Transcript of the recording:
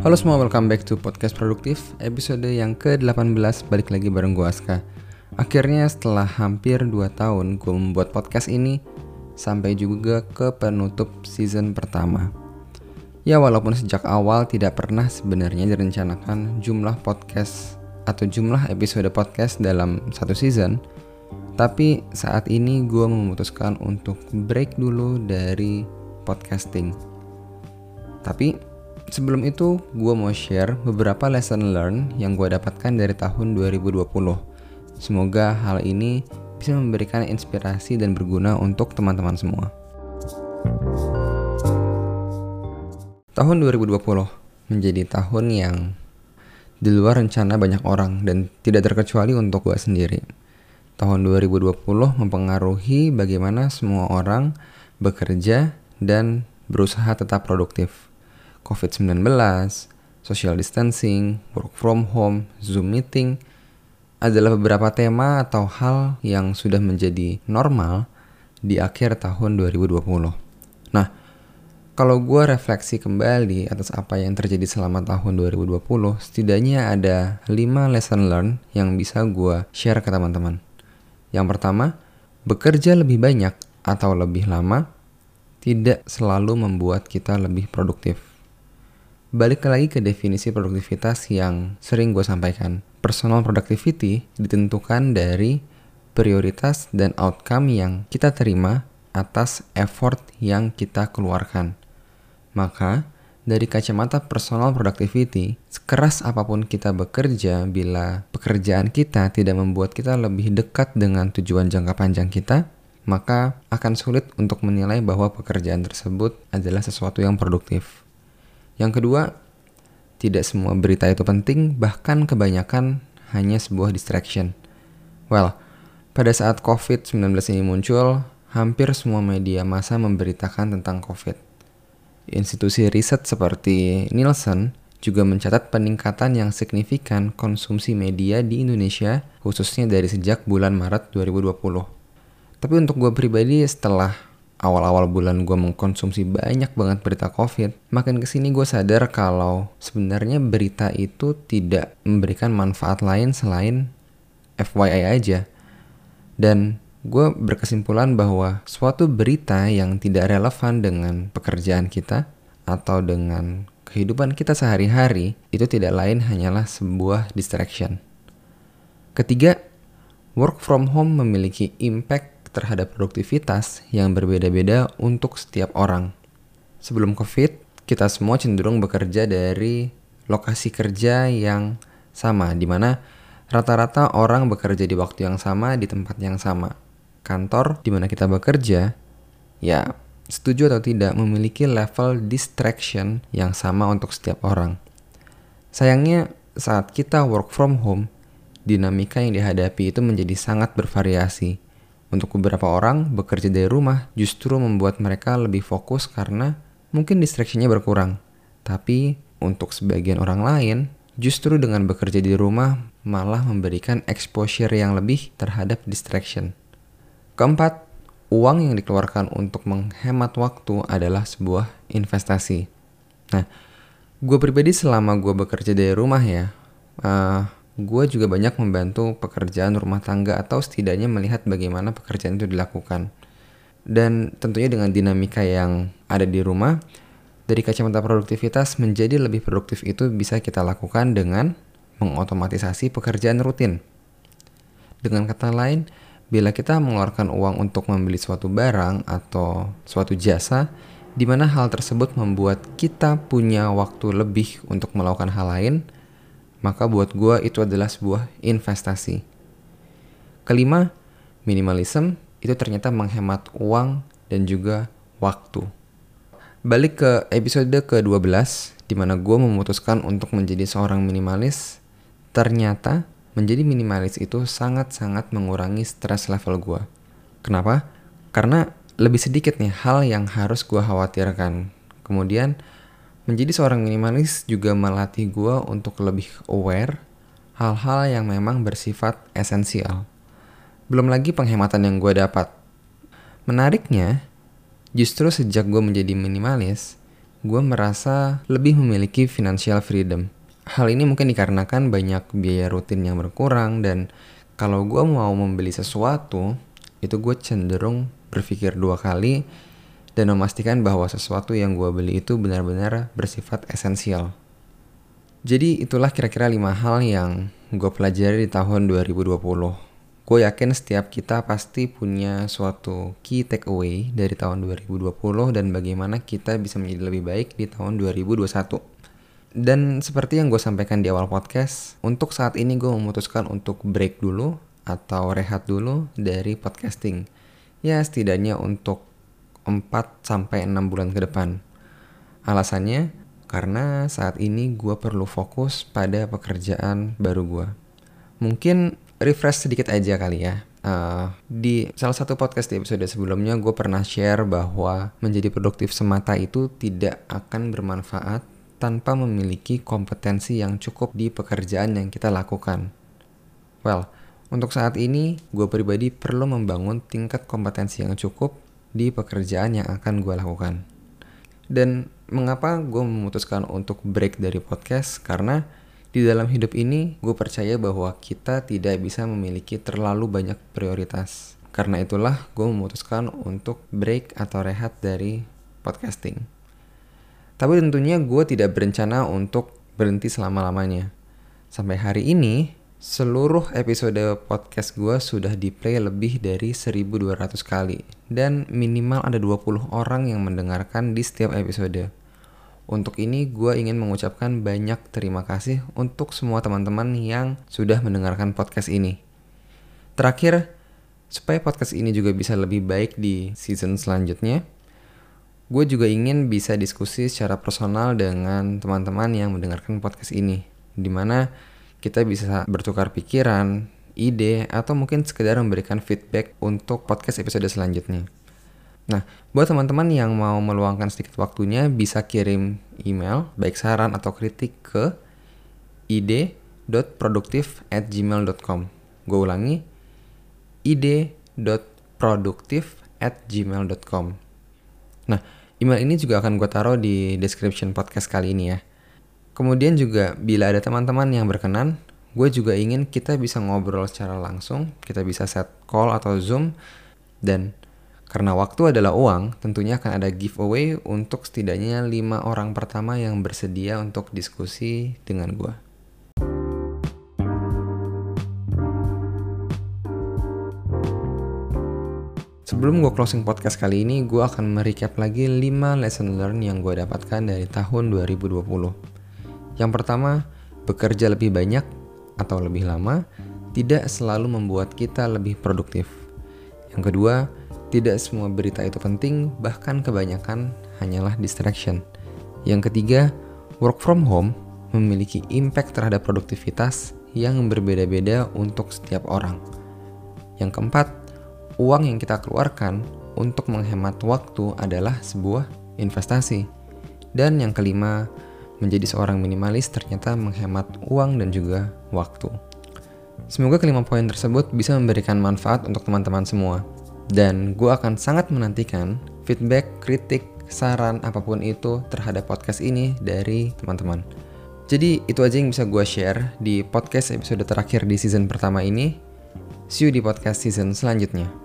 Halo semua, welcome back to Podcast Produktif Episode yang ke-18 balik lagi bareng gue Aska. Akhirnya setelah hampir 2 tahun gue membuat podcast ini Sampai juga ke penutup season pertama. Ya walaupun sejak awal tidak pernah sebenarnya direncanakan jumlah podcast Atau jumlah episode podcast dalam satu season Tapi saat ini gue memutuskan untuk break dulu dari podcasting. Tapi Sebelum itu, gue mau share beberapa lesson learn yang gue dapatkan dari tahun 2020. Semoga hal ini bisa memberikan inspirasi dan berguna untuk teman-teman semua. Tahun 2020 menjadi tahun yang di luar rencana banyak orang dan tidak terkecuali untuk gue sendiri. Tahun 2020 mempengaruhi bagaimana semua orang bekerja dan berusaha tetap produktif COVID-19, social distancing, work from home, Zoom meeting adalah beberapa tema atau hal yang sudah menjadi normal di akhir tahun 2020. Nah, kalau gue refleksi kembali atas apa yang terjadi selama tahun 2020, setidaknya ada 5 lesson learn yang bisa gue share ke teman-teman. Yang pertama, bekerja lebih banyak atau lebih lama tidak selalu membuat kita lebih produktif balik lagi ke definisi produktivitas yang sering gue sampaikan. Personal productivity ditentukan dari prioritas dan outcome yang kita terima atas effort yang kita keluarkan. Maka, dari kacamata personal productivity, sekeras apa pun kita bekerja, bila pekerjaan kita tidak membuat kita lebih dekat dengan tujuan jangka panjang kita, maka akan sulit untuk menilai bahwa pekerjaan tersebut adalah sesuatu yang produktif. Yang kedua, tidak semua berita itu penting, bahkan kebanyakan hanya sebuah distraction. Well, pada saat COVID-19 ini muncul, hampir semua media massa memberitakan tentang COVID. Institusi riset seperti Nielsen juga mencatat peningkatan yang signifikan konsumsi media di Indonesia, khususnya dari sejak bulan Maret 2020. Tapi untuk gue pribadi, setelah awal-awal bulan gue mengkonsumsi banyak banget berita COVID, makin ke sini gue sadar kalau sebenarnya berita itu tidak memberikan manfaat lain selain FYI aja. Dan gue berkesimpulan bahwa suatu berita yang tidak relevan dengan pekerjaan kita atau dengan kehidupan kita sehari-hari itu tidak lain hanyalah sebuah distraction. Ketiga, work from home memiliki impact terhadap produktivitas yang berbeda-beda untuk setiap orang. Sebelum COVID, kita semua cenderung bekerja dari lokasi kerja yang sama, di mana rata-rata orang bekerja di waktu yang sama di tempat yang sama. Kantor di mana kita bekerja, ya setuju atau tidak memiliki level distraction yang sama untuk setiap orang. Sayangnya, saat kita work from home, dinamika yang dihadapi itu menjadi sangat bervariasi untuk beberapa orang, bekerja dari rumah justru membuat mereka lebih fokus karena mungkin distraksinya berkurang. Tapi untuk sebagian orang lain, justru dengan bekerja di rumah malah memberikan exposure yang lebih terhadap distraction. Keempat, uang yang dikeluarkan untuk menghemat waktu adalah sebuah investasi. Nah, gue pribadi selama gue bekerja dari rumah ya, uh, gue juga banyak membantu pekerjaan rumah tangga atau setidaknya melihat bagaimana pekerjaan itu dilakukan. Dan tentunya dengan dinamika yang ada di rumah, dari kacamata produktivitas menjadi lebih produktif itu bisa kita lakukan dengan mengotomatisasi pekerjaan rutin. Dengan kata lain, bila kita mengeluarkan uang untuk membeli suatu barang atau suatu jasa, di mana hal tersebut membuat kita punya waktu lebih untuk melakukan hal lain, maka buat gue itu adalah sebuah investasi. Kelima, minimalism itu ternyata menghemat uang dan juga waktu. Balik ke episode ke-12, di mana gue memutuskan untuk menjadi seorang minimalis, ternyata menjadi minimalis itu sangat-sangat mengurangi stress level gue. Kenapa? Karena lebih sedikit nih hal yang harus gue khawatirkan. Kemudian Menjadi seorang minimalis juga melatih gue untuk lebih aware hal-hal yang memang bersifat esensial. Belum lagi penghematan yang gue dapat. Menariknya, justru sejak gue menjadi minimalis, gue merasa lebih memiliki financial freedom. Hal ini mungkin dikarenakan banyak biaya rutin yang berkurang dan kalau gue mau membeli sesuatu, itu gue cenderung berpikir dua kali dan memastikan bahwa sesuatu yang gue beli itu benar-benar bersifat esensial. Jadi itulah kira-kira lima hal yang gue pelajari di tahun 2020. Gue yakin setiap kita pasti punya suatu key takeaway dari tahun 2020 dan bagaimana kita bisa menjadi lebih baik di tahun 2021. Dan seperti yang gue sampaikan di awal podcast, untuk saat ini gue memutuskan untuk break dulu atau rehat dulu dari podcasting. Ya setidaknya untuk 4 sampai 6 bulan ke depan. Alasannya karena saat ini gue perlu fokus pada pekerjaan baru gue. Mungkin refresh sedikit aja kali ya. Uh, di salah satu podcast di episode sebelumnya gue pernah share bahwa menjadi produktif semata itu tidak akan bermanfaat tanpa memiliki kompetensi yang cukup di pekerjaan yang kita lakukan. Well, untuk saat ini, gue pribadi perlu membangun tingkat kompetensi yang cukup di pekerjaan yang akan gue lakukan. Dan mengapa gue memutuskan untuk break dari podcast? Karena di dalam hidup ini gue percaya bahwa kita tidak bisa memiliki terlalu banyak prioritas. Karena itulah gue memutuskan untuk break atau rehat dari podcasting. Tapi tentunya gue tidak berencana untuk berhenti selama-lamanya. Sampai hari ini, Seluruh episode podcast gue sudah di play lebih dari 1200 kali dan minimal ada 20 orang yang mendengarkan di setiap episode. Untuk ini gue ingin mengucapkan banyak terima kasih untuk semua teman-teman yang sudah mendengarkan podcast ini. Terakhir, supaya podcast ini juga bisa lebih baik di season selanjutnya, gue juga ingin bisa diskusi secara personal dengan teman-teman yang mendengarkan podcast ini. Di mana kita bisa bertukar pikiran, ide, atau mungkin sekedar memberikan feedback untuk podcast episode selanjutnya. Nah, buat teman-teman yang mau meluangkan sedikit waktunya bisa kirim email, baik saran atau kritik ke ide.produktif at gmail.com. Gue ulangi, ide.produktif at gmail.com. Nah, email ini juga akan gue taruh di description podcast kali ini ya. Kemudian juga bila ada teman-teman yang berkenan, gue juga ingin kita bisa ngobrol secara langsung, kita bisa set call atau zoom, dan karena waktu adalah uang, tentunya akan ada giveaway untuk setidaknya lima orang pertama yang bersedia untuk diskusi dengan gue. Sebelum gue closing podcast kali ini, gue akan merecap lagi 5 lesson learn yang gue dapatkan dari tahun 2020. Yang pertama, bekerja lebih banyak atau lebih lama tidak selalu membuat kita lebih produktif. Yang kedua, tidak semua berita itu penting, bahkan kebanyakan hanyalah distraction. Yang ketiga, work from home memiliki impact terhadap produktivitas yang berbeda-beda untuk setiap orang. Yang keempat, uang yang kita keluarkan untuk menghemat waktu adalah sebuah investasi. Dan yang kelima, menjadi seorang minimalis ternyata menghemat uang dan juga waktu. Semoga kelima poin tersebut bisa memberikan manfaat untuk teman-teman semua. Dan gue akan sangat menantikan feedback, kritik, saran apa pun itu terhadap podcast ini dari teman-teman. Jadi itu aja yang bisa gue share di podcast episode terakhir di season pertama ini. See you di podcast season selanjutnya.